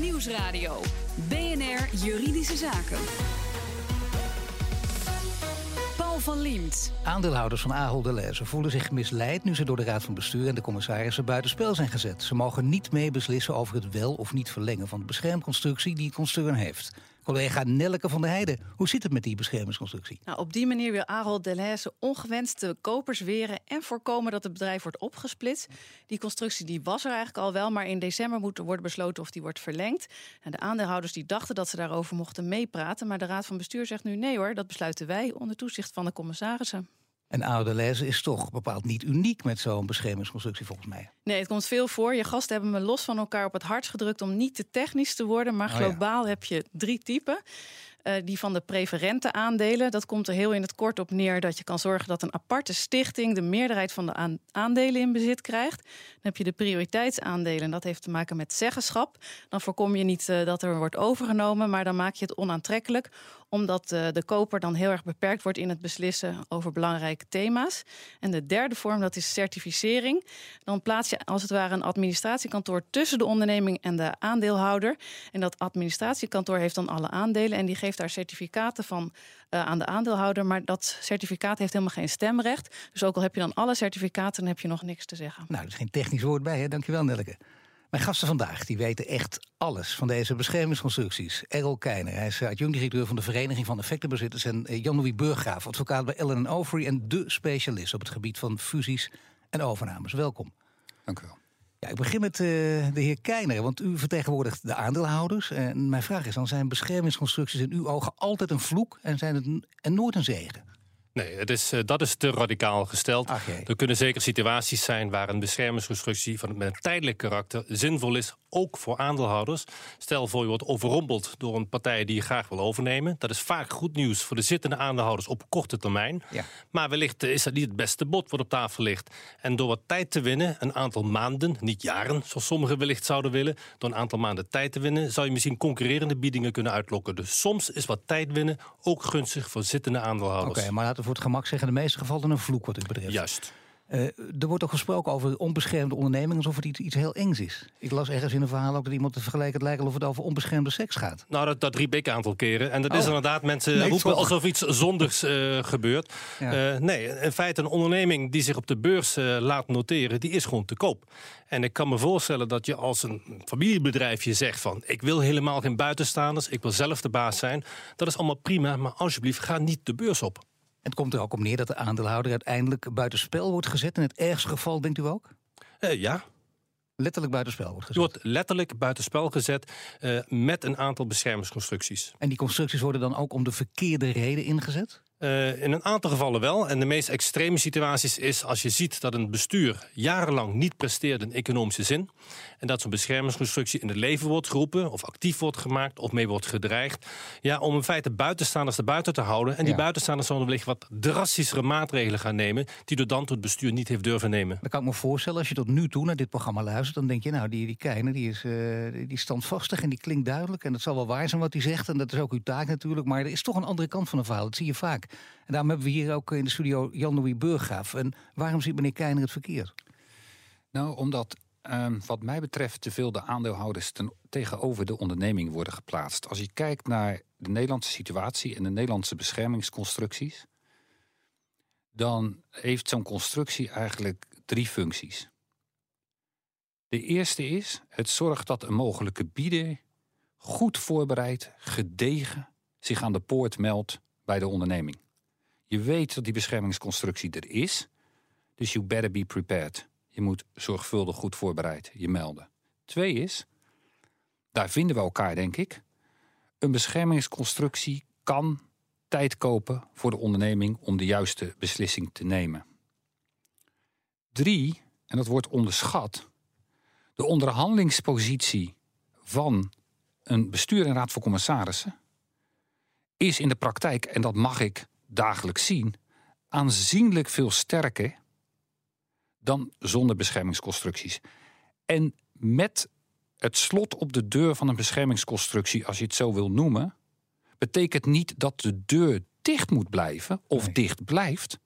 Nieuwsradio. BNR Juridische Zaken. Paul van Liemt. Aandeelhouders van Ahold Delhaize voelen zich misleid nu ze door de Raad van Bestuur en de commissarissen buitenspel zijn gezet. Ze mogen niet mee beslissen over het wel of niet verlengen van de beschermconstructie die het concern heeft. Collega Nelleke van der Heijden, hoe zit het met die beschermingsconstructie? Nou, op die manier wil Ahold Delhaize ongewenste kopers weren en voorkomen dat het bedrijf wordt opgesplitst. Die constructie die was er eigenlijk al wel, maar in december moet er worden besloten of die wordt verlengd. En de aandeelhouders die dachten dat ze daarover mochten meepraten, maar de Raad van Bestuur zegt nu nee hoor, dat besluiten wij onder toezicht van de commissarissen. En Delhaize is toch bepaald niet uniek met zo'n beschermingsconstructie volgens mij. Nee, het komt veel voor. Je gasten hebben me los van elkaar op het hart gedrukt om niet te technisch te worden. Maar Oh ja. globaal heb je drie typen. Eh, die van de preferente aandelen. Dat komt er heel in het kort op neer dat je kan zorgen dat een aparte stichting de meerderheid van de aan- aandelen in bezit krijgt. Dan heb je de prioriteitsaandelen. en Dat heeft te maken met zeggenschap. Dan voorkom je niet eh, dat er wordt overgenomen, maar dan maak je het onaantrekkelijk omdat eh, de koper dan heel erg beperkt wordt in het beslissen over belangrijke thema's. En de derde vorm, dat is certificering. Dan plaats je als het ware een administratiekantoor tussen de onderneming en de aandeelhouder. En dat administratiekantoor heeft dan alle aandelen en die geeft daar certificaten van eh, aan de aandeelhouder. Maar dat certificaat heeft helemaal geen stemrecht. Dus ook al heb je dan alle certificaten, dan heb je nog niks te zeggen. Nou, er is geen technisch woord bij, hè? Dankjewel, Nelleke. Mijn gasten vandaag die weten echt alles van deze beschermingsconstructies. Errol Keijner, hij is adjunct-directeur van de Vereniging van Effectenbezitters... en eh, Jan-Louis Burggraaf, advocaat bij Ellen Overy... en de specialist op het gebied van fusies en overnames. Welkom. Dank u wel. Ja, ik begin met eh, de heer Keijner, want u vertegenwoordigt de aandeelhouders. En mijn vraag is dan, zijn beschermingsconstructies in uw ogen altijd een vloek... en, zijn het en nooit een zegen? Nee, het is, eh, dat is te radicaal gesteld. Ach, er kunnen zeker situaties zijn waar een beschermingsconstructie van, met een tijdelijk karakter zinvol is, ook voor aandeelhouders. Stel voor je wordt overrompeld door een partij die je graag wil overnemen. Dat is vaak goed nieuws voor de zittende aandeelhouders op korte termijn. Ja. Maar wellicht is dat niet het beste bod wat op tafel ligt. En door wat tijd te winnen, een aantal maanden, niet jaren, zoals sommigen wellicht zouden willen, door een aantal maanden tijd te winnen, zou je misschien concurrerende biedingen kunnen uitlokken. Dus soms is wat tijd winnen ook gunstig voor zittende Oké, aandeelhouders. maar laten we voor het gemak zeggen... in de meeste gevallen een vloek wat u betreft. Juist. Eh, er wordt ook gesproken over onbeschermde onderneming... alsof het iets, iets heel engs is. Ik las ergens in een verhaal ook dat iemand te vergelijken... het lijkt alsof het over onbeschermde seks gaat. Nou, dat, dat riep ik een aantal keren. En dat Oh. is inderdaad, mensen Nee, roepen alsof iets zondigs eh, gebeurt. Ja. Eh, nee, in feite een onderneming die zich op de beurs laat noteren... die is gewoon te koop. En ik kan me voorstellen dat je als een familiebedrijfje zegt van... ik wil helemaal geen buitenstaanders, ik wil zelf de baas zijn. Dat is allemaal prima, maar alsjeblieft, ga niet de beurs op. Het komt er ook op neer dat de aandeelhouder uiteindelijk buitenspel wordt gezet. In het ergste geval, denkt u ook? Eh, ja, Letterlijk buitenspel wordt je gezet. wordt letterlijk buitenspel gezet... eh, met een aantal beschermingsconstructies. En die constructies worden dan ook om de verkeerde reden ingezet? Eh, in een aantal gevallen wel. En de meest extreme situaties is als je ziet dat een bestuur jarenlang niet presteert in economische zin. En dat zo'n beschermingsconstructie in het leven wordt geroepen, of actief wordt gemaakt, of mee wordt gedreigd. Ja, om in feite buitenstaanders erbuiten te houden. En die Ja. buitenstaanders zouden wellicht wat drastischere maatregelen gaan nemen, die door dan tot het bestuur niet heeft durven nemen. Dan kan ik me voorstellen, als je tot nu toe naar dit programma luistert... dan denk je, nou, die, die die is, eh, die standvastig en die klinkt duidelijk... en het zal wel waar zijn wat hij zegt, en dat is ook uw taak natuurlijk... maar er is toch een andere kant van een verhaal, dat zie je vaak. En daarom hebben we hier ook in de studio Jan-Louis Burggraaf. En waarom ziet meneer Keiner het verkeerd? Nou, omdat ehm, wat mij betreft te veel de aandeelhouders tegenover de onderneming worden geplaatst. Als je kijkt naar de Nederlandse situatie en de Nederlandse beschermingsconstructies, dan heeft zo'n constructie eigenlijk drie functies. De eerste is, het zorgt dat een mogelijke bieder goed voorbereid, gedegen zich aan de poort meldt bij de onderneming. Je weet dat die beschermingsconstructie er is, dus you better be prepared. Je moet zorgvuldig goed voorbereid je melden. Twee is, daar vinden we elkaar denk ik. Een beschermingsconstructie kan tijd kopen voor de onderneming om de juiste beslissing te nemen. Drie, en dat wordt onderschat, de onderhandelingspositie van een bestuur en raad van commissarissen is in de praktijk, en dat mag ik dagelijks zien, aanzienlijk veel sterker dan zonder beschermingsconstructies. En met het slot op de deur van een beschermingsconstructie, als je het zo wil noemen, betekent niet dat de deur dicht moet blijven of Nee. dicht blijft,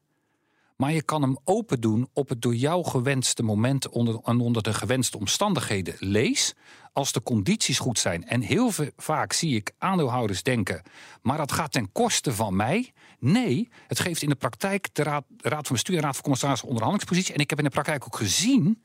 Maar je kan hem open doen op het door jou gewenste moment onder, en onder de gewenste omstandigheden. Lees als de condities goed zijn. En heel vaak zie ik aandeelhouders denken, maar dat gaat ten koste van mij. Nee, het geeft in de praktijk de Raad, raad van Bestuur en Raad van Commissarissen onderhandelingspositie. En ik heb in de praktijk ook gezien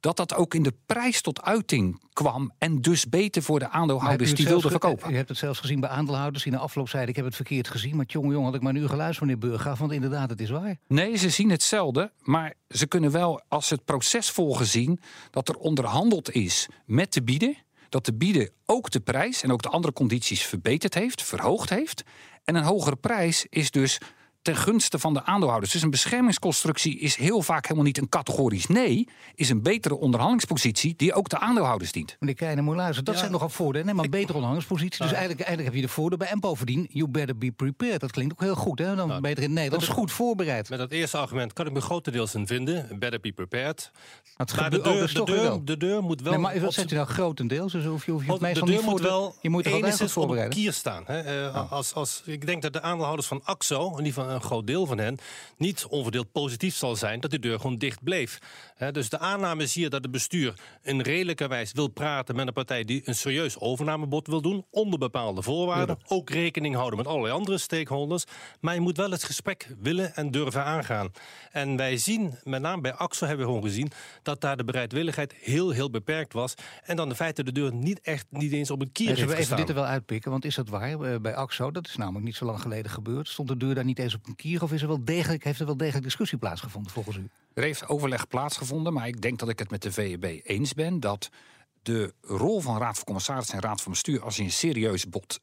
dat dat ook in de prijs tot uiting kwam. En dus beter voor de aandeelhouders die wilden verkopen. Je hebt het zelfs gezien bij aandeelhouders die na afloop zeiden... ik heb het verkeerd gezien, maar jongen, jongen, had ik maar nu geluisterd... meneer Burggraaf, want inderdaad, het is waar. Nee, ze zien hetzelfde, maar ze kunnen wel als ze het proces volgen zien... dat er onderhandeld is met de bieden... dat de bieden ook de prijs en ook de andere condities verbeterd heeft, verhoogd heeft... En een hogere prijs is dus ten gunste van de aandeelhouders. Dus een beschermingsconstructie is heel vaak helemaal niet een categorisch nee. Is een betere onderhandelingspositie die ook de aandeelhouders dient. Meneer Keijner, moet luisteren. Dat zijn nogal voordelen. Nee, maar een betere onderhandelingspositie. Dus eigenlijk, eigenlijk heb je de voordeel bij. En bovendien, you better be prepared. Dat klinkt ook heel goed. Hè? Dan nou, beter in Nederland. Dat is goed voorbereid. Met dat eerste argument kan ik me grotendeels in vinden. Better be prepared. maar de deur, de, deur, de deur moet wel... Nee, maar wat zegt u nou grotendeels? Dus hoef je, hoef je het meestal de deur niet moet wel je moet enigszins op een kier staan. Hè? Uh, als, als, ik denk dat de aandeelhouders van AXO, en die van een groot deel van hen niet onverdeeld positief zal zijn dat de deur gewoon dicht bleef. dus de aanname is hier dat het bestuur in redelijke wijze wil praten met een partij die een serieus overnamebod wil doen, onder bepaalde voorwaarden. Ook rekening houden met allerlei andere stakeholders. Maar je moet wel het gesprek willen en durven aangaan. En wij zien, met name bij AXO hebben we gewoon gezien, dat daar de bereidwilligheid heel, heel beperkt was. En dan de feite de deur niet echt niet eens op een kier heeft we even dit er wel uitpikken, want is dat waar eh, bij AXO? Dat is namelijk niet zo lang geleden gebeurd. Stond de deur daar niet eens of is er wel degelijk, heeft er wel degelijk discussie plaatsgevonden volgens u? Er heeft overleg plaatsgevonden, maar ik denk dat ik het met de VEB eens ben dat de rol van Raad van Commissarissen en Raad van Bestuur, als je een serieus bod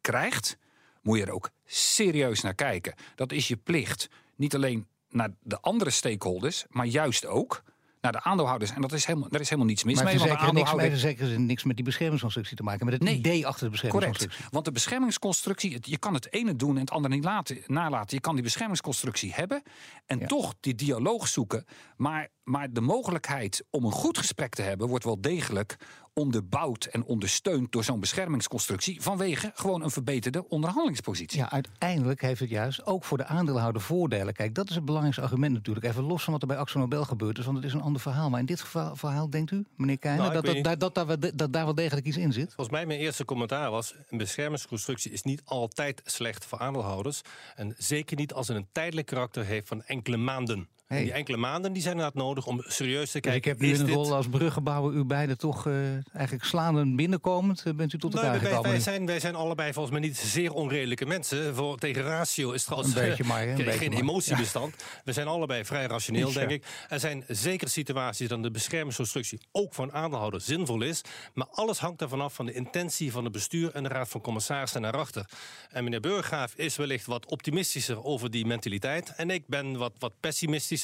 krijgt, moet je er ook serieus naar kijken. Dat is je plicht. Niet alleen naar de andere stakeholders, maar juist ook naar de aandeelhouders. En dat is helemaal, daar is helemaal niets mis maar mee. Maar aandeelhouders... niks, zeker niks met die beschermingsconstructie te maken. Met het idee achter de beschermingsconstructie. Correct. Want de beschermingsconstructie, je kan het ene doen en het andere niet laten, nalaten. Je kan die beschermingsconstructie hebben en toch die dialoog zoeken. Maar, maar de mogelijkheid om een goed gesprek te hebben wordt wel degelijk onderbouwd en ondersteund door zo'n beschermingsconstructie vanwege gewoon een verbeterde onderhandelingspositie. Ja, uiteindelijk heeft het juist ook voor de aandeelhouder voordelen. Kijk, dat is het belangrijkste argument natuurlijk. Even los van wat er bij Axel Nobel gebeurd is, want het is een ander verhaal. Maar in dit geval, verhaal denkt u, meneer Keijner, nou, dat, dat, dat, dat, dat, daar wel degelijk iets in zit? Volgens mij mijn eerste commentaar was, een beschermingsconstructie is niet altijd slecht voor aandeelhouders. En zeker niet als het een tijdelijk karakter heeft van enkele maanden. Die enkele maanden die zijn inderdaad nodig om serieus te kijken. Dus ik heb nu een rol als bruggenbouwer u beiden toch uh, eigenlijk slaande binnenkomend. Uh, bent u tot elkaar nou, wij, wij, zijn, wij zijn allebei volgens mij niet zeer onredelijke mensen. Voor, tegen ratio is trouwens een beetje maar, een geen emotiebestand. We zijn allebei vrij rationeel, denk ik. Er zijn zeker situaties dat de beschermingsconstructie ook voor een aandeelhouder zinvol is. Maar alles hangt ervan af van de intentie van het bestuur en de raad van commissarissen naar achter. En meneer Burggraaf is wellicht wat optimistischer over die mentaliteit. En ik ben wat, wat pessimistisch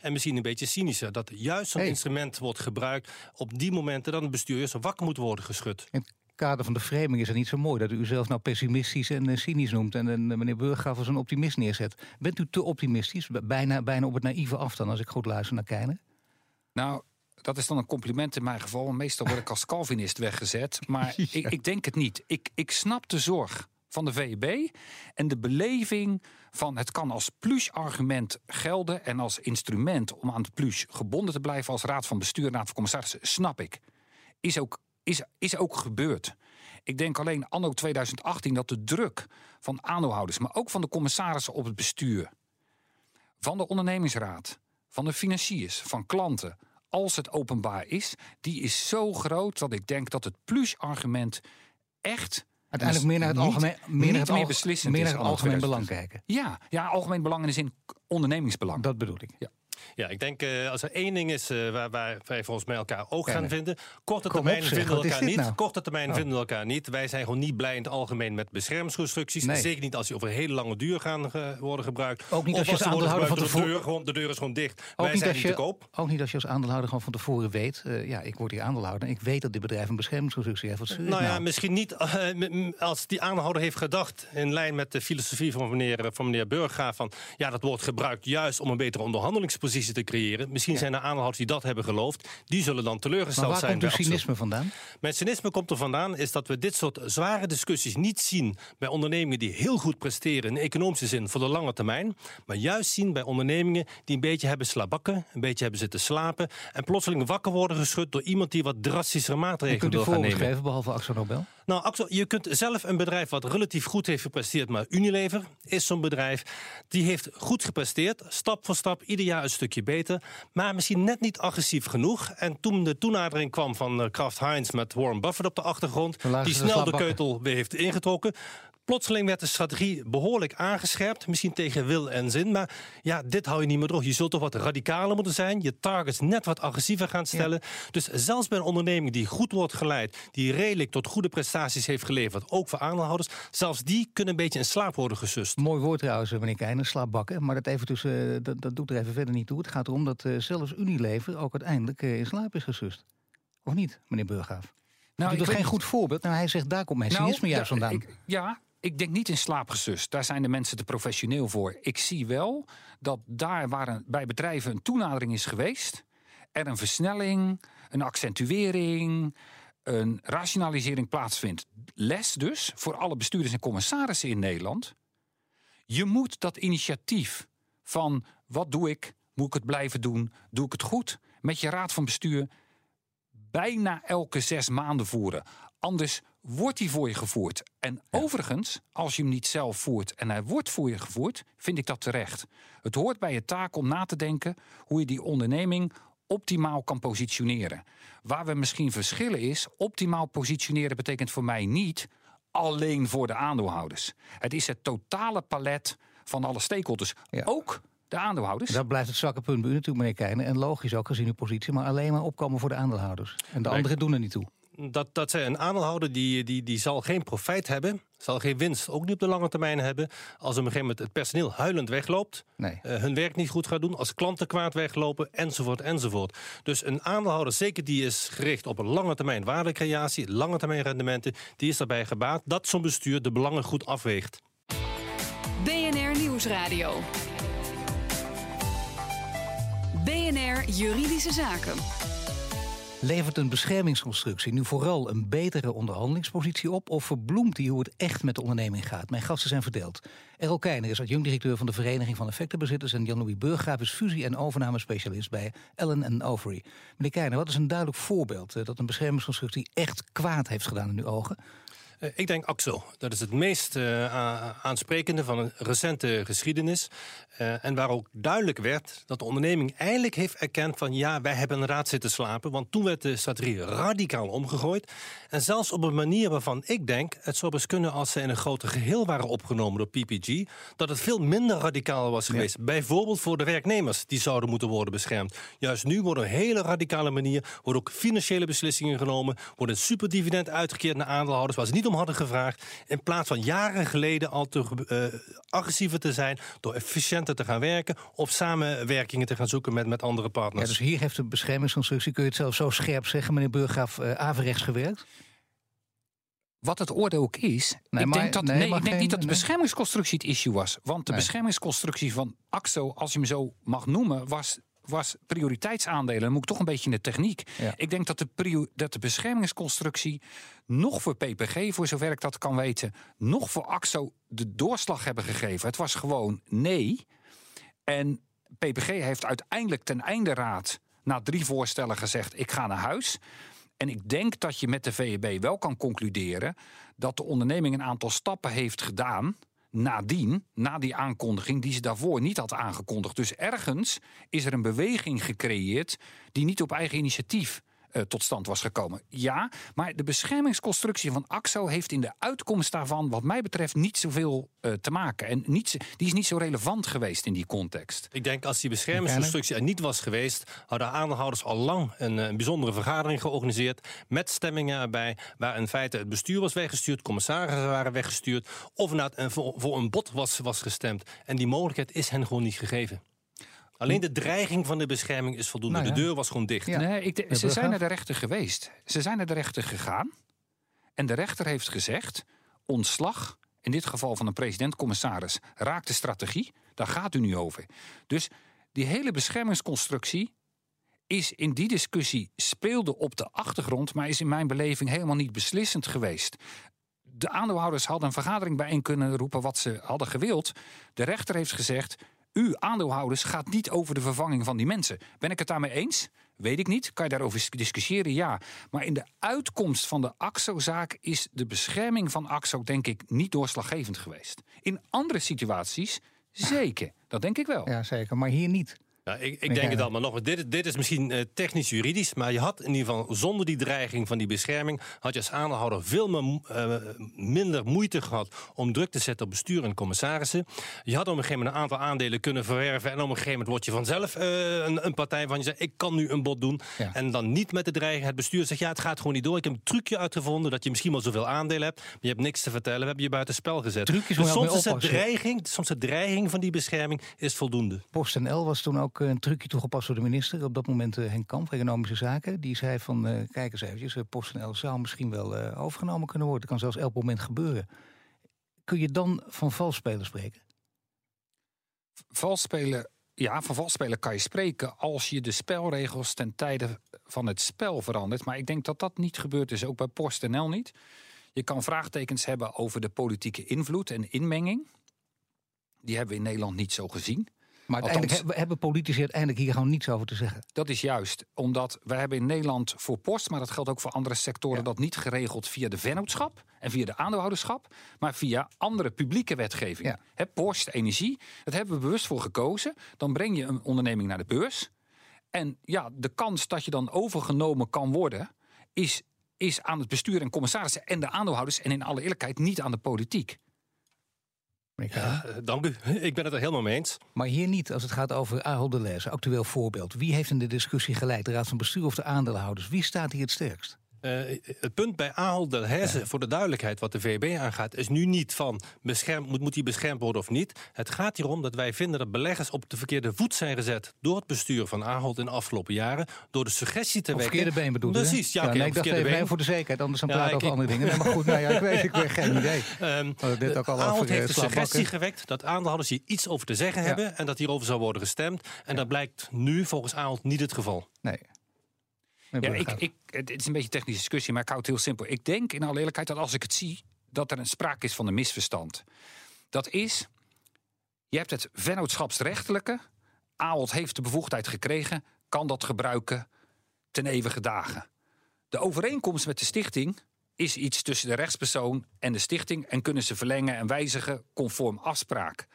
en misschien een beetje cynischer. Dat juist zo'n instrument wordt gebruikt op die momenten dat een bestuur wakker moet worden geschud. In het kader van de framing is het niet zo mooi dat u zelf nou pessimistisch en uh, cynisch noemt en, en meneer Burggraaf als een optimist neerzet. Bent u te optimistisch? Bijna, bijna op het naïeve af dan, als ik goed luister naar Keijner? Nou, dat is dan een compliment in mijn geval. Meestal word ik als Calvinist weggezet. Maar ik, ik, denk het niet. Ik, ik snap de zorg van de VEB en de beleving van het kan als plus-argument gelden en als instrument om aan het plus gebonden te blijven als raad van bestuur raad van commissarissen, snap ik. Is ook, is, is ook gebeurd. Ik denk alleen anno 2018 dat de druk van aandeelhouders, maar ook van de commissarissen op het bestuur, van de ondernemingsraad, van de financiers, van klanten, als het openbaar is, die is zo groot dat ik denk dat het plus-argument echt Uiteindelijk meer naar het algemeen, meer naar het, meer beslissend meer naar het algemeen belang kijken. Ja, ja, algemeen belang in de zin ondernemingsbelang. Dat bedoel ik. Ja. Ja, ik denk uh, als er één ding is uh, waar, waar, wij volgens mij elkaar ook gaan vinden. Korte termijn vinden we elkaar niet. Nou? Korte termijn oh. vinden we elkaar niet. Wij zijn gewoon niet blij in het algemeen met beschermingsconstructies. Nee. Zeker niet als die over een hele lange duur gaan worden gebruikt. Ook niet als, als je als aandeelhouder van tevoren... De deur, gewoon, de deur is gewoon dicht. Ook wij niet zijn niet te koop. Ook niet als je als aandeelhouder gewoon van tevoren weet... ja, ik word hier aandeelhouder en ik weet dat dit bedrijf een beschermingsconstructie heeft. Wat nou ja, nou? misschien niet als die aandeelhouder heeft gedacht... in lijn met de filosofie van meneer, van meneer Burggraaf... van ja, dat wordt gebruikt juist om een betere onderhandelingspositie te creëren. Misschien zijn er aandeelhouders die dat hebben geloofd. Die zullen dan teleurgesteld maar waar zijn. komt Axel. cynisme vandaan? Mijn cynisme komt er vandaan is dat we dit soort zware discussies niet zien bij ondernemingen die heel goed presteren in economische zin voor de lange termijn. Maar juist zien bij ondernemingen die een beetje hebben slabakken, een beetje hebben zitten slapen. En plotseling wakker worden geschud door iemand die wat drastischere maatregelen kunt u wil gaan nemen. voorbeschrijven, behalve Axel Nobel. Nou, Axel, je kunt zelf een bedrijf wat relatief goed heeft gepresteerd, maar Unilever is zo'n bedrijf. Die heeft goed gepresteerd, stap voor stap, ieder jaar een stukje beter. Maar misschien net niet agressief genoeg. En toen de toenadering kwam van eh, Kraft Heinz met Warren Buffett op de achtergrond, die snel de keutel weer heeft ingetrokken. Plotseling werd de strategie behoorlijk aangescherpt. Misschien tegen wil en zin. Maar ja, dit hou je niet meer door. Je zult toch wat radicaler moeten zijn. Je targets net wat agressiever gaan stellen. Dus zelfs bij een onderneming die goed wordt geleid... die redelijk tot goede prestaties heeft geleverd... ook voor aandeelhouders... zelfs die kunnen een beetje in slaap worden gesust. Mooi woord trouwens, meneer Keijner, slaapbakken. Maar dat, even tussen, eh, dat, dat doet er even verder niet toe. Het gaat erom dat eh, zelfs Unilever ook uiteindelijk eh, in slaap is gesust. Of niet, meneer Burghaaf? Nou, ik dat is geen goed voorbeeld. Nou, hij zegt, daar komt mijn cynisme ja, juist vandaan. Ik, ja, ik denk niet in slaapgesust. Daar zijn de mensen te professioneel voor. Ik zie wel dat daar waar bij bedrijven een toenadering is geweest... er een versnelling, een accentuering, een rationalisering plaatsvindt. Les dus voor alle bestuurders en commissarissen in Nederland. Je moet dat initiatief van wat doe ik, moet ik het blijven doen, doe ik het goed... met je raad van bestuur bijna elke zes maanden voeren. Anders wordt hij voor je gevoerd. En overigens, als je hem niet zelf voert en hij wordt voor je gevoerd, vind ik dat terecht. Het hoort bij je taak om na te denken hoe je die onderneming optimaal kan positioneren. Waar we misschien verschillen is, optimaal positioneren betekent voor mij niet alleen voor de aandeelhouders. Het is het totale palet van alle stakeholders. Ja. Ook de aandeelhouders. Dat blijft het zwakke punt bij u natuurlijk, meneer Keijner. En logisch ook gezien uw positie, maar alleen maar opkomen voor de aandeelhouders. En de Nee. anderen doen er niet toe. Dat, dat zij een aandeelhouder die, die, die zal geen profijt hebben, zal geen winst, ook niet op de lange termijn hebben. Als op een gegeven moment het personeel huilend wegloopt, Nee. eh, hun werk niet goed gaat doen, als klanten kwaad weglopen, enzovoort, enzovoort. Dus een aandeelhouder, zeker die is gericht op een lange termijn waardecreatie, lange termijn rendementen, die is daarbij gebaat dat zo'n bestuur de belangen goed afweegt. BNR Nieuwsradio. BNR Juridische Zaken. Levert een beschermingsconstructie nu vooral een betere onderhandelingspositie op... of verbloemt die hoe het echt met de onderneming gaat? Mijn gasten zijn verdeeld. Errol Keijner is adjunct-directeur van de Vereniging van Effectenbezitters... en Jan-Louis Burggraaf is fusie- en overnamespecialist bij Ellen Overy. Meneer Keijner, wat is een duidelijk voorbeeld... eh, dat een beschermingsconstructie echt kwaad heeft gedaan in uw ogen? Eh, Ik denk AXO. Dat is het meest eh, aansprekende van een recente geschiedenis. Eh, en waar ook duidelijk werd dat de onderneming eindelijk heeft erkend van ja, wij hebben inderdaad zitten slapen. Want toen werd de strategie radicaal omgegooid. En zelfs op een manier waarvan ik denk, het zou best kunnen als ze in een groter geheel waren opgenomen door PPG, dat het veel minder radicaal was geweest. Bijvoorbeeld voor de werknemers, die zouden moeten worden beschermd. Juist nu wordt op een hele radicale manier worden ook financiële beslissingen genomen, wordt een superdividend uitgekeerd naar aandeelhouders waar ze niet om hadden gevraagd. In plaats van jaren geleden al te eh, agressiever te zijn door efficiënter te gaan werken of samenwerkingen te gaan zoeken met, met andere Ja, partners. dus hier heeft de beschermingsconstructie, kun je het zelf zo scherp zeggen... meneer Burggraaf, eh averechts gewerkt? Wat het oordeel ook is, Nee, ik maar- denk, dat, nee, ik denk geen- niet dat de nee. beschermingsconstructie het issue was. Want de Nee. beschermingsconstructie van AXO, als je hem zo mag noemen, was, was prioriteitsaandelen. Dan moet ik toch een beetje in de techniek. Ja. Ik denk dat de, dat de beschermingsconstructie nog voor PPG, voor zover ik dat kan weten, nog voor AXO de doorslag hebben gegeven. Het was gewoon nee. En PPG heeft uiteindelijk ten einde raad na drie voorstellen gezegd: ik ga naar huis. En ik denk dat je met de VEB wel kan concluderen dat de onderneming een aantal stappen heeft gedaan. Nadien, na die aankondiging, die ze daarvoor niet had aangekondigd. Dus ergens is er een beweging gecreëerd die niet op eigen initiatief eh, tot stand was gekomen. Ja, maar de beschermingsconstructie van AXO heeft in de uitkomst daarvan, wat mij betreft, niet zoveel eh, te maken. En niet, die is niet zo relevant geweest in die context. Ik denk als die beschermingsconstructie er niet was geweest, hadden aandeelhouders al lang een, eh, bijzondere vergadering georganiseerd met stemmingen erbij, waar in feite het bestuur was weggestuurd, commissarissen waren weggestuurd, of een, voor, voor een bod was, was gestemd. En die mogelijkheid is hen gewoon niet gegeven. Alleen de dreiging van de bescherming is voldoende. Nou ja. De deur was gewoon dicht. Ja. Nee, ik, de- ze zijn naar de rechter geweest. Ze zijn naar de rechter gegaan. En de rechter heeft gezegd: ontslag, in dit geval van een president-commissaris, raakt de strategie. Daar gaat u nu over. Dus Die hele beschermingsconstructie is in die discussie speelde op de achtergrond, maar is in mijn beleving helemaal niet beslissend geweest. De aandeelhouders hadden een vergadering bijeen kunnen roepen wat ze hadden gewild. De rechter heeft gezegd: u aandeelhouders gaat niet over de vervanging van die mensen. Ben ik het daarmee eens? Weet ik niet. Kan je daarover discussiëren? Ja. Maar in de uitkomst van de AXO-zaak is de bescherming van AXO, denk ik, niet doorslaggevend geweest. In andere situaties zeker. Dat denk ik wel. Ja, zeker. Maar hier niet. Ik, ik denk het al, maar nog, dit, dit is misschien uh, technisch-juridisch, maar je had in ieder geval zonder die dreiging van die bescherming, had je als aandeelhouder veel meer, uh, minder moeite gehad om druk te zetten op bestuur en commissarissen. Je had op een gegeven moment een aantal aandelen kunnen verwerven en op een gegeven moment word je vanzelf uh, een, een, partij van je zegt, ik kan nu een bod doen. Ja. En dan niet met de dreiging, het bestuur zegt, ja, het gaat gewoon niet door. Ik heb een trucje uitgevonden dat je misschien wel zoveel aandelen hebt, maar je hebt niks te vertellen, we hebben je buiten spel gezet. Trucjes dus soms is, de dreiging, soms de dreiging van die bescherming is voldoende. PostNL was toen ook een trucje toegepast door de minister. Op dat moment uh, Henk Kamp, Economische Zaken. Die zei van, uh, kijk eens eventjes, uh, PostNL zou misschien wel overgenomen kunnen worden. Het kan zelfs elk moment gebeuren. Kun je dan van valspelen spreken? Valspelen, ja, van valspelen kan je spreken als je de spelregels ten tijde van het spel verandert. Maar ik denk dat dat niet gebeurd is, ook bij PostNL niet. Je kan vraagtekens hebben over de politieke invloed en inmenging. Die hebben we in Nederland niet zo gezien. Maar uiteindelijk Althans, hebben politici uiteindelijk hier gewoon niets over te zeggen. Dat is juist, omdat we hebben in Nederland voor post, maar dat geldt ook voor andere sectoren, ja. dat niet geregeld via de vennootschap en via de aandeelhouderschap, maar via andere publieke wetgeving. Ja. post, energie, dat hebben we bewust voor gekozen. Dan breng je een onderneming naar de beurs. En ja, de kans dat je dan overgenomen kan worden, is, is aan het bestuur en commissarissen en de aandeelhouders en in alle eerlijkheid niet aan de politiek. Ja, dank u. Ik ben het er helemaal mee eens. Maar hier niet, als het gaat over Ahold Delhaize, actueel voorbeeld. Wie heeft in de discussie geleid? De Raad van Bestuur of de aandeelhouders? Wie staat hier het sterkst? Uh, het punt bij Delhaize, ja. voor de duidelijkheid wat de VEB aangaat... is nu niet van bescherm, moet, moet die beschermd worden of niet. Het gaat hierom dat wij vinden dat beleggers op de verkeerde voet zijn gezet... door het bestuur van Ahold in de afgelopen jaren. Door de suggestie te op wekken... verkeerde been bedoeld Precies, ja, ja okay, nee, ik dacht even been. voor de zekerheid, anders dan ja, praten over andere dingen. Nee, maar goed, nou ja, ik weet, ik weet geen idee. Um, dit ook al Ahold heeft de suggestie gewekt dat aandeelhouders hier iets over te zeggen hebben... en dat hierover zou worden gestemd. En dat blijkt nu volgens Ahold niet het geval. Nee. Ja, ik, ik, het is een beetje een technische discussie, maar ik hou het heel simpel. Ik denk in alle eerlijkheid dat als ik het zie, dat er een sprake is van een misverstand. Dat is, je hebt het vennootschapsrechtelijke. Ahold heeft de bevoegdheid gekregen, kan dat gebruiken ten eeuwige dagen. De overeenkomst met de stichting is iets tussen de rechtspersoon en de stichting en kunnen ze verlengen en wijzigen conform afspraak.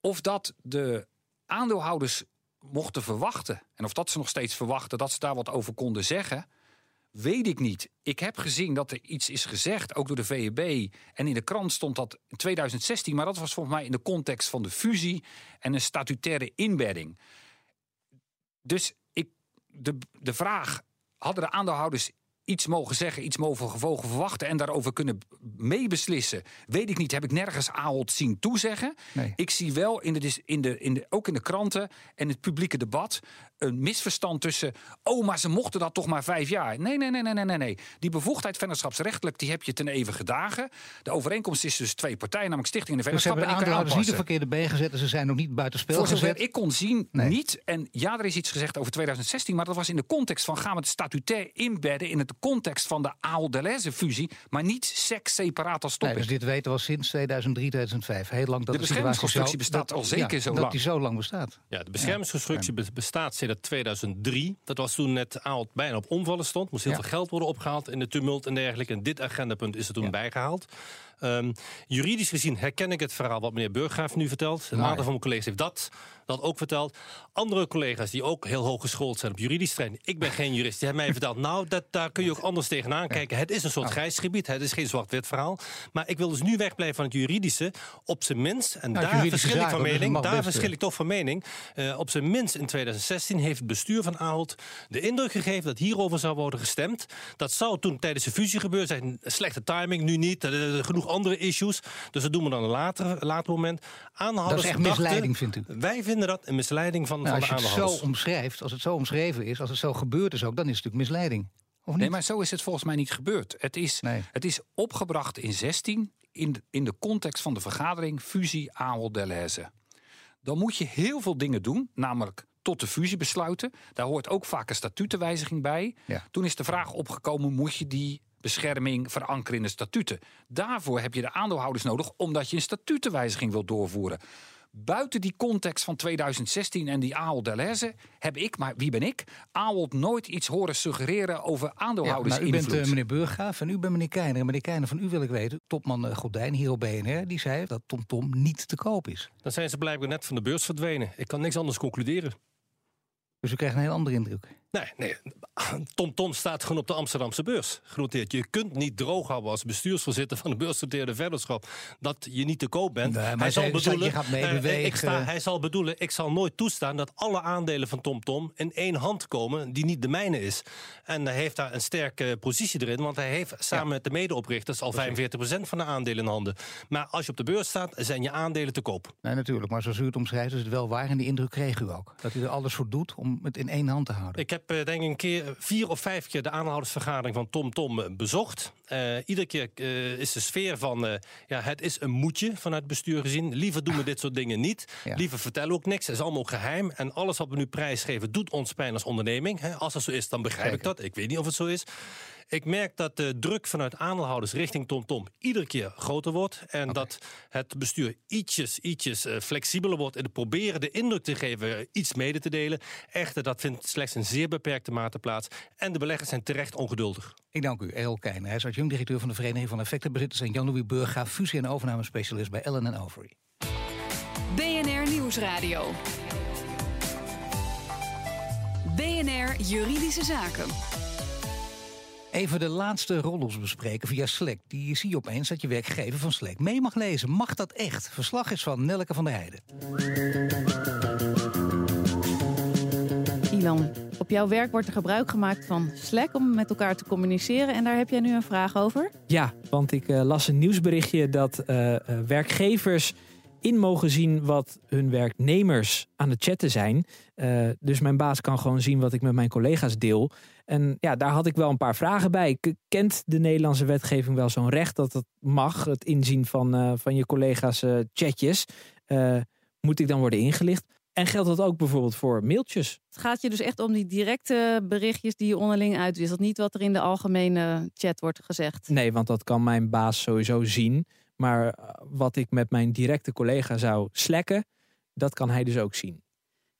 Of dat de aandeelhouders mochten verwachten. En of dat ze nog steeds verwachten dat ze daar wat over konden zeggen, weet ik niet. Ik heb gezien dat er iets is gezegd, ook door de VEB. En in de krant stond dat in 2016, maar dat was volgens mij in de context van de fusie en een statutaire inbedding. Dus ik, de, de vraag: hadden de aandeelhouders iets mogen zeggen, iets mogen gevolgen verwachten en daarover kunnen meebeslissen. Weet ik niet, heb ik nergens Ahold zien toezeggen. Nee. Ik zie wel, in de, in de, in de, ook in de kranten en het publieke debat, een misverstand tussen. Oh, maar ze mochten dat toch maar vijf jaar. Nee, nee, nee, nee, nee, nee. Die bevoegdheid vennootschapsrechtelijk, die heb je ten eeuwige dagen. De overeenkomst is dus twee partijen, namelijk Stichting en de Dus ze Vennootschap. hebben de aandeelhouders niet de verkeerde been gezet en ze zijn nog niet buiten spel Voor gezet. ik kon zien, Nee. niet. En ja, er is iets gezegd over 2016, maar dat was in de context van gaan we het statutair inbedden in het context van de Ahold Delhaize fusie, maar niet seks separaat als Nee, dus dit weten we al sinds 2003, 2005. Heel lang dat De beschermingsconstructie bestaat dat- al zeker ja, zo dat lang. die zo lang bestaat. Ja, de beschermingsconstructie be- bestaat sinds 2003. Dat was toen net Ahold bijna op omvallen stond. Moest heel Ja. veel geld worden opgehaald in de tumult en dergelijke. En dit agendapunt is er toen Ja. bijgehaald. Ehm, juridisch gezien herken ik het verhaal wat meneer Burggraaf nu vertelt. Een Maar- aantal van mijn collega's heeft dat, dat ook verteld. Andere collega's die ook heel hoog geschoold zijn op juridisch terrein. Ik ben geen jurist. Die hebben mij verteld, nou, dat, daar kun je ook anders tegenaan kijken. Het is een soort grijs gebied. Het is geen zwart-wit verhaal. Maar ik wil dus nu wegblijven van het juridische. Op zijn minst, en Nou, daar verschil ik van dus mening. Daar verschil ik toch van mening. Eh, op zijn minst in 2016 heeft het bestuur van Ahold de indruk gegeven dat hierover zou worden gestemd. Dat zou toen tijdens de fusie gebeuren zijn. Slechte timing, nu niet. Er, er- genoeg andere issues. Dus dat doen we dan een later, later moment. Aanhouders Dat is echt misleiding, vindt u? Wij vinden dat een misleiding van, Nou, van als de je het zo omschrijft, als het zo omschreven is, als het zo gebeurd is ook, dan is het natuurlijk misleiding. Of niet? Nee, maar zo is het volgens mij niet gebeurd. Het is, Nee. het is opgebracht in 16 in de, in de context van de vergadering fusie Ahold Delhaize. dan moet je heel veel dingen doen, namelijk tot de fusie besluiten. Daar hoort ook vaak een statutenwijziging bij. Ja. Toen is de vraag opgekomen, moet je die bescherming verankeren in de statuten? Daarvoor heb je de aandeelhouders nodig, omdat je een statutenwijziging wilt doorvoeren. Buiten die context van 2016 en die Ahold Delhaize heb ik, maar wie ben ik, Ahold nooit iets horen suggereren over Ja, maar aandeelhoudersinvloed. u bent eh, meneer Burggraaf en u bent meneer Keijner. En meneer Keijner, van u wil ik weten, topman uh, Gordijn hier op BNR, die zei dat TomTom Tom niet te koop is. Dan zijn ze blijkbaar net van de beurs verdwenen. Ik kan niks anders concluderen. Dus u krijgt een heel andere indruk. Nee, nee. TomTom Tom staat gewoon op de Amsterdamse beurs genoteerd. Je kunt niet droog houden als bestuursvoorzitter van de beursgenoteerde vennootschap dat je niet te koop bent. Nee, hij zal bedoelen, eh, bewegen. ik sta, hij zal bedoelen, ik zal nooit toestaan dat alle aandelen van TomTom in één hand komen die niet de mijne is. En hij heeft daar een sterke positie erin, want hij heeft samen met de medeoprichters al 45% van de aandelen in handen. Maar als je op de beurs staat, zijn je aandelen te koop. Nee, natuurlijk. Maar zoals u het omschrijft, is het wel waar. En die indruk kreeg u ook. Dat u er alles voor doet om het in één hand te houden. Ik heb eh, denk ik een keer vier of vijf keer de aanhoudersvergadering van TomTom eh, bezocht. Eh, iedere keer is de sfeer van, ja, het is een moedje vanuit het bestuur gezien. Liever doen we dit soort dingen niet. Ja. Liever vertellen we ook niks. Het is allemaal geheim. En alles wat we nu prijsgeven doet ons pijn als onderneming. Als dat zo is, dan begrijp ik dat. Ik weet niet of het zo is. Ik merk dat de druk vanuit aandeelhouders richting TomTom iedere keer groter wordt. En dat het bestuur ietsjes, ietsjes eh, flexibeler wordt in het proberen de indruk te geven iets mede te delen. Echter, dat vindt slechts in zeer beperkte mate plaats. En de beleggers zijn terecht ongeduldig. Ik dank u, Errol Keijner. Hij is adjunct-directeur van de Vereniging van Effectenbezitters... en Jan-Louis Burggraaf, fusie- en overnamespecialist bij Ellen Overy. BNR Nieuwsradio. BNR Juridische Zaken. Even de laatste roddels bespreken via Slack. Die zie je opeens dat je werkgever van Slack mee mag lezen. Mag dat echt? Verslag is van Nelke van der Heijden. Ilan, op jouw werk wordt er gebruik gemaakt van Slack om met elkaar te communiceren. En daar heb jij nu een vraag over. Ja, want ik eh, las een nieuwsberichtje dat eh, eh, werkgevers in mogen zien wat hun werknemers aan het chatten zijn. Eh, dus mijn baas kan gewoon zien wat ik met mijn collega's deel. En ja, daar had ik wel een paar vragen bij. K- Kent de Nederlandse wetgeving wel zo'n recht dat het mag, het inzien van, eh, van je collega's eh, chatjes? Moet ik dan worden ingelicht? En geldt dat ook bijvoorbeeld voor mailtjes? Het gaat je dus echt om die directe berichtjes die je onderling uitwisselt. Niet wat er in de algemene chat wordt gezegd. Nee, want dat kan mijn baas sowieso zien. Maar eh, wat ik met mijn directe collega zou slacken, dat kan hij dus ook zien.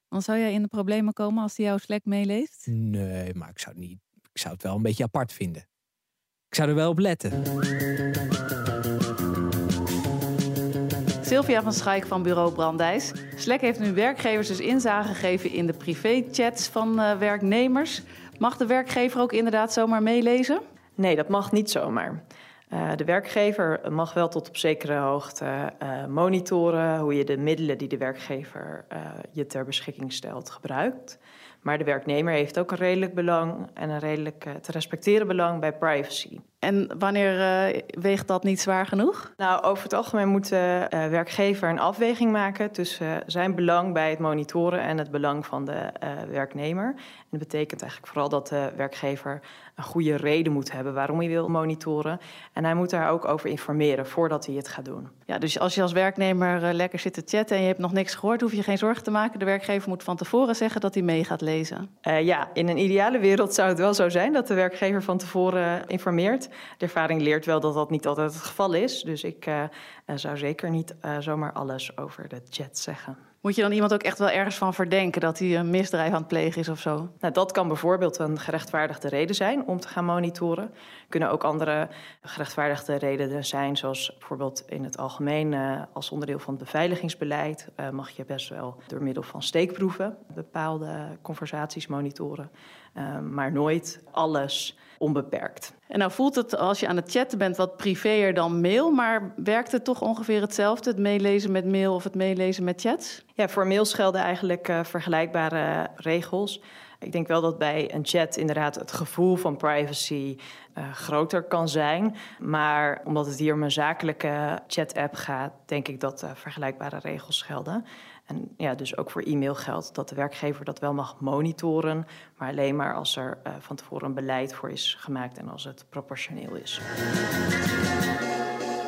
Dan zou jij in de problemen komen als hij jouw Slack meeleest? Nee, maar ik zou, het niet, ik zou het wel een beetje apart vinden. Ik zou er wel op letten. Sylvia van Schaik van bureau Brandijs. Slack heeft nu werkgevers dus inzage gegeven in de privéchats van eh, werknemers. Mag de werkgever ook inderdaad zomaar meelezen? Nee, dat mag niet zomaar. Eh, de werkgever mag wel tot op zekere hoogte eh, monitoren hoe je de middelen die de werkgever eh, je ter beschikking stelt gebruikt. Maar de werknemer heeft ook een redelijk belang en een redelijk te respecteren belang bij privacy. En wanneer eh, weegt dat niet zwaar genoeg? Nou, over het algemeen moet de eh, werkgever een afweging maken tussen zijn belang bij het monitoren en het belang van de eh, werknemer. En dat betekent eigenlijk vooral dat de werkgever een goede reden moet hebben waarom hij wil monitoren. En hij moet daar ook over informeren voordat hij het gaat doen. Ja, dus als je als werknemer eh, lekker zit te chatten en je hebt nog niks gehoord, hoef je geen zorgen te maken. De werkgever moet van tevoren zeggen dat hij mee gaat lezen. Eh, ja, in een ideale wereld zou het wel zo zijn dat de werkgever van tevoren informeert. De ervaring leert wel dat dat niet altijd het geval is. Dus ik eh, eh, zou zeker niet eh, zomaar alles over de chat zeggen. Moet je dan iemand ook echt wel ergens van verdenken dat hij een misdrijf aan het plegen is of zo? Nou, dat kan bijvoorbeeld een gerechtvaardigde reden zijn om te gaan monitoren. Kunnen ook andere gerechtvaardigde redenen zijn, zoals bijvoorbeeld in het algemeen als onderdeel van het beveiligingsbeleid mag je best wel door middel van steekproeven bepaalde conversaties monitoren, maar nooit alles onbeperkt. En nou voelt het als je aan het chatten bent wat privéer dan mail, maar werkt het toch ongeveer hetzelfde? Het meelezen met mail of het meelezen met chats? Ja, voor mails gelden eigenlijk eh, vergelijkbare regels. Ik denk wel dat bij een chat inderdaad het gevoel van privacy eh, groter kan zijn. Maar omdat het hier om een zakelijke chat-app gaat, denk ik dat eh, vergelijkbare regels gelden. En ja, dus ook voor e-mail geldt dat de werkgever dat wel mag monitoren, maar alleen maar als er eh, van tevoren een beleid voor is gemaakt en als het proportioneel is.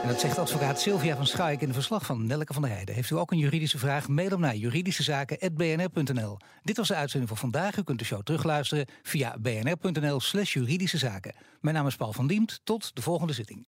En dat zegt advocaat Sylvia van Schaik in een verslag van Nelke van der Heijden. Heeft u ook een juridische vraag? Mail hem naar juridischezaken.bnr.nl. Dit was de uitzending voor vandaag. U kunt de show terugluisteren via bnr.nl slash juridische zaken. Mijn naam is Paul van Diemt. Tot de volgende zitting.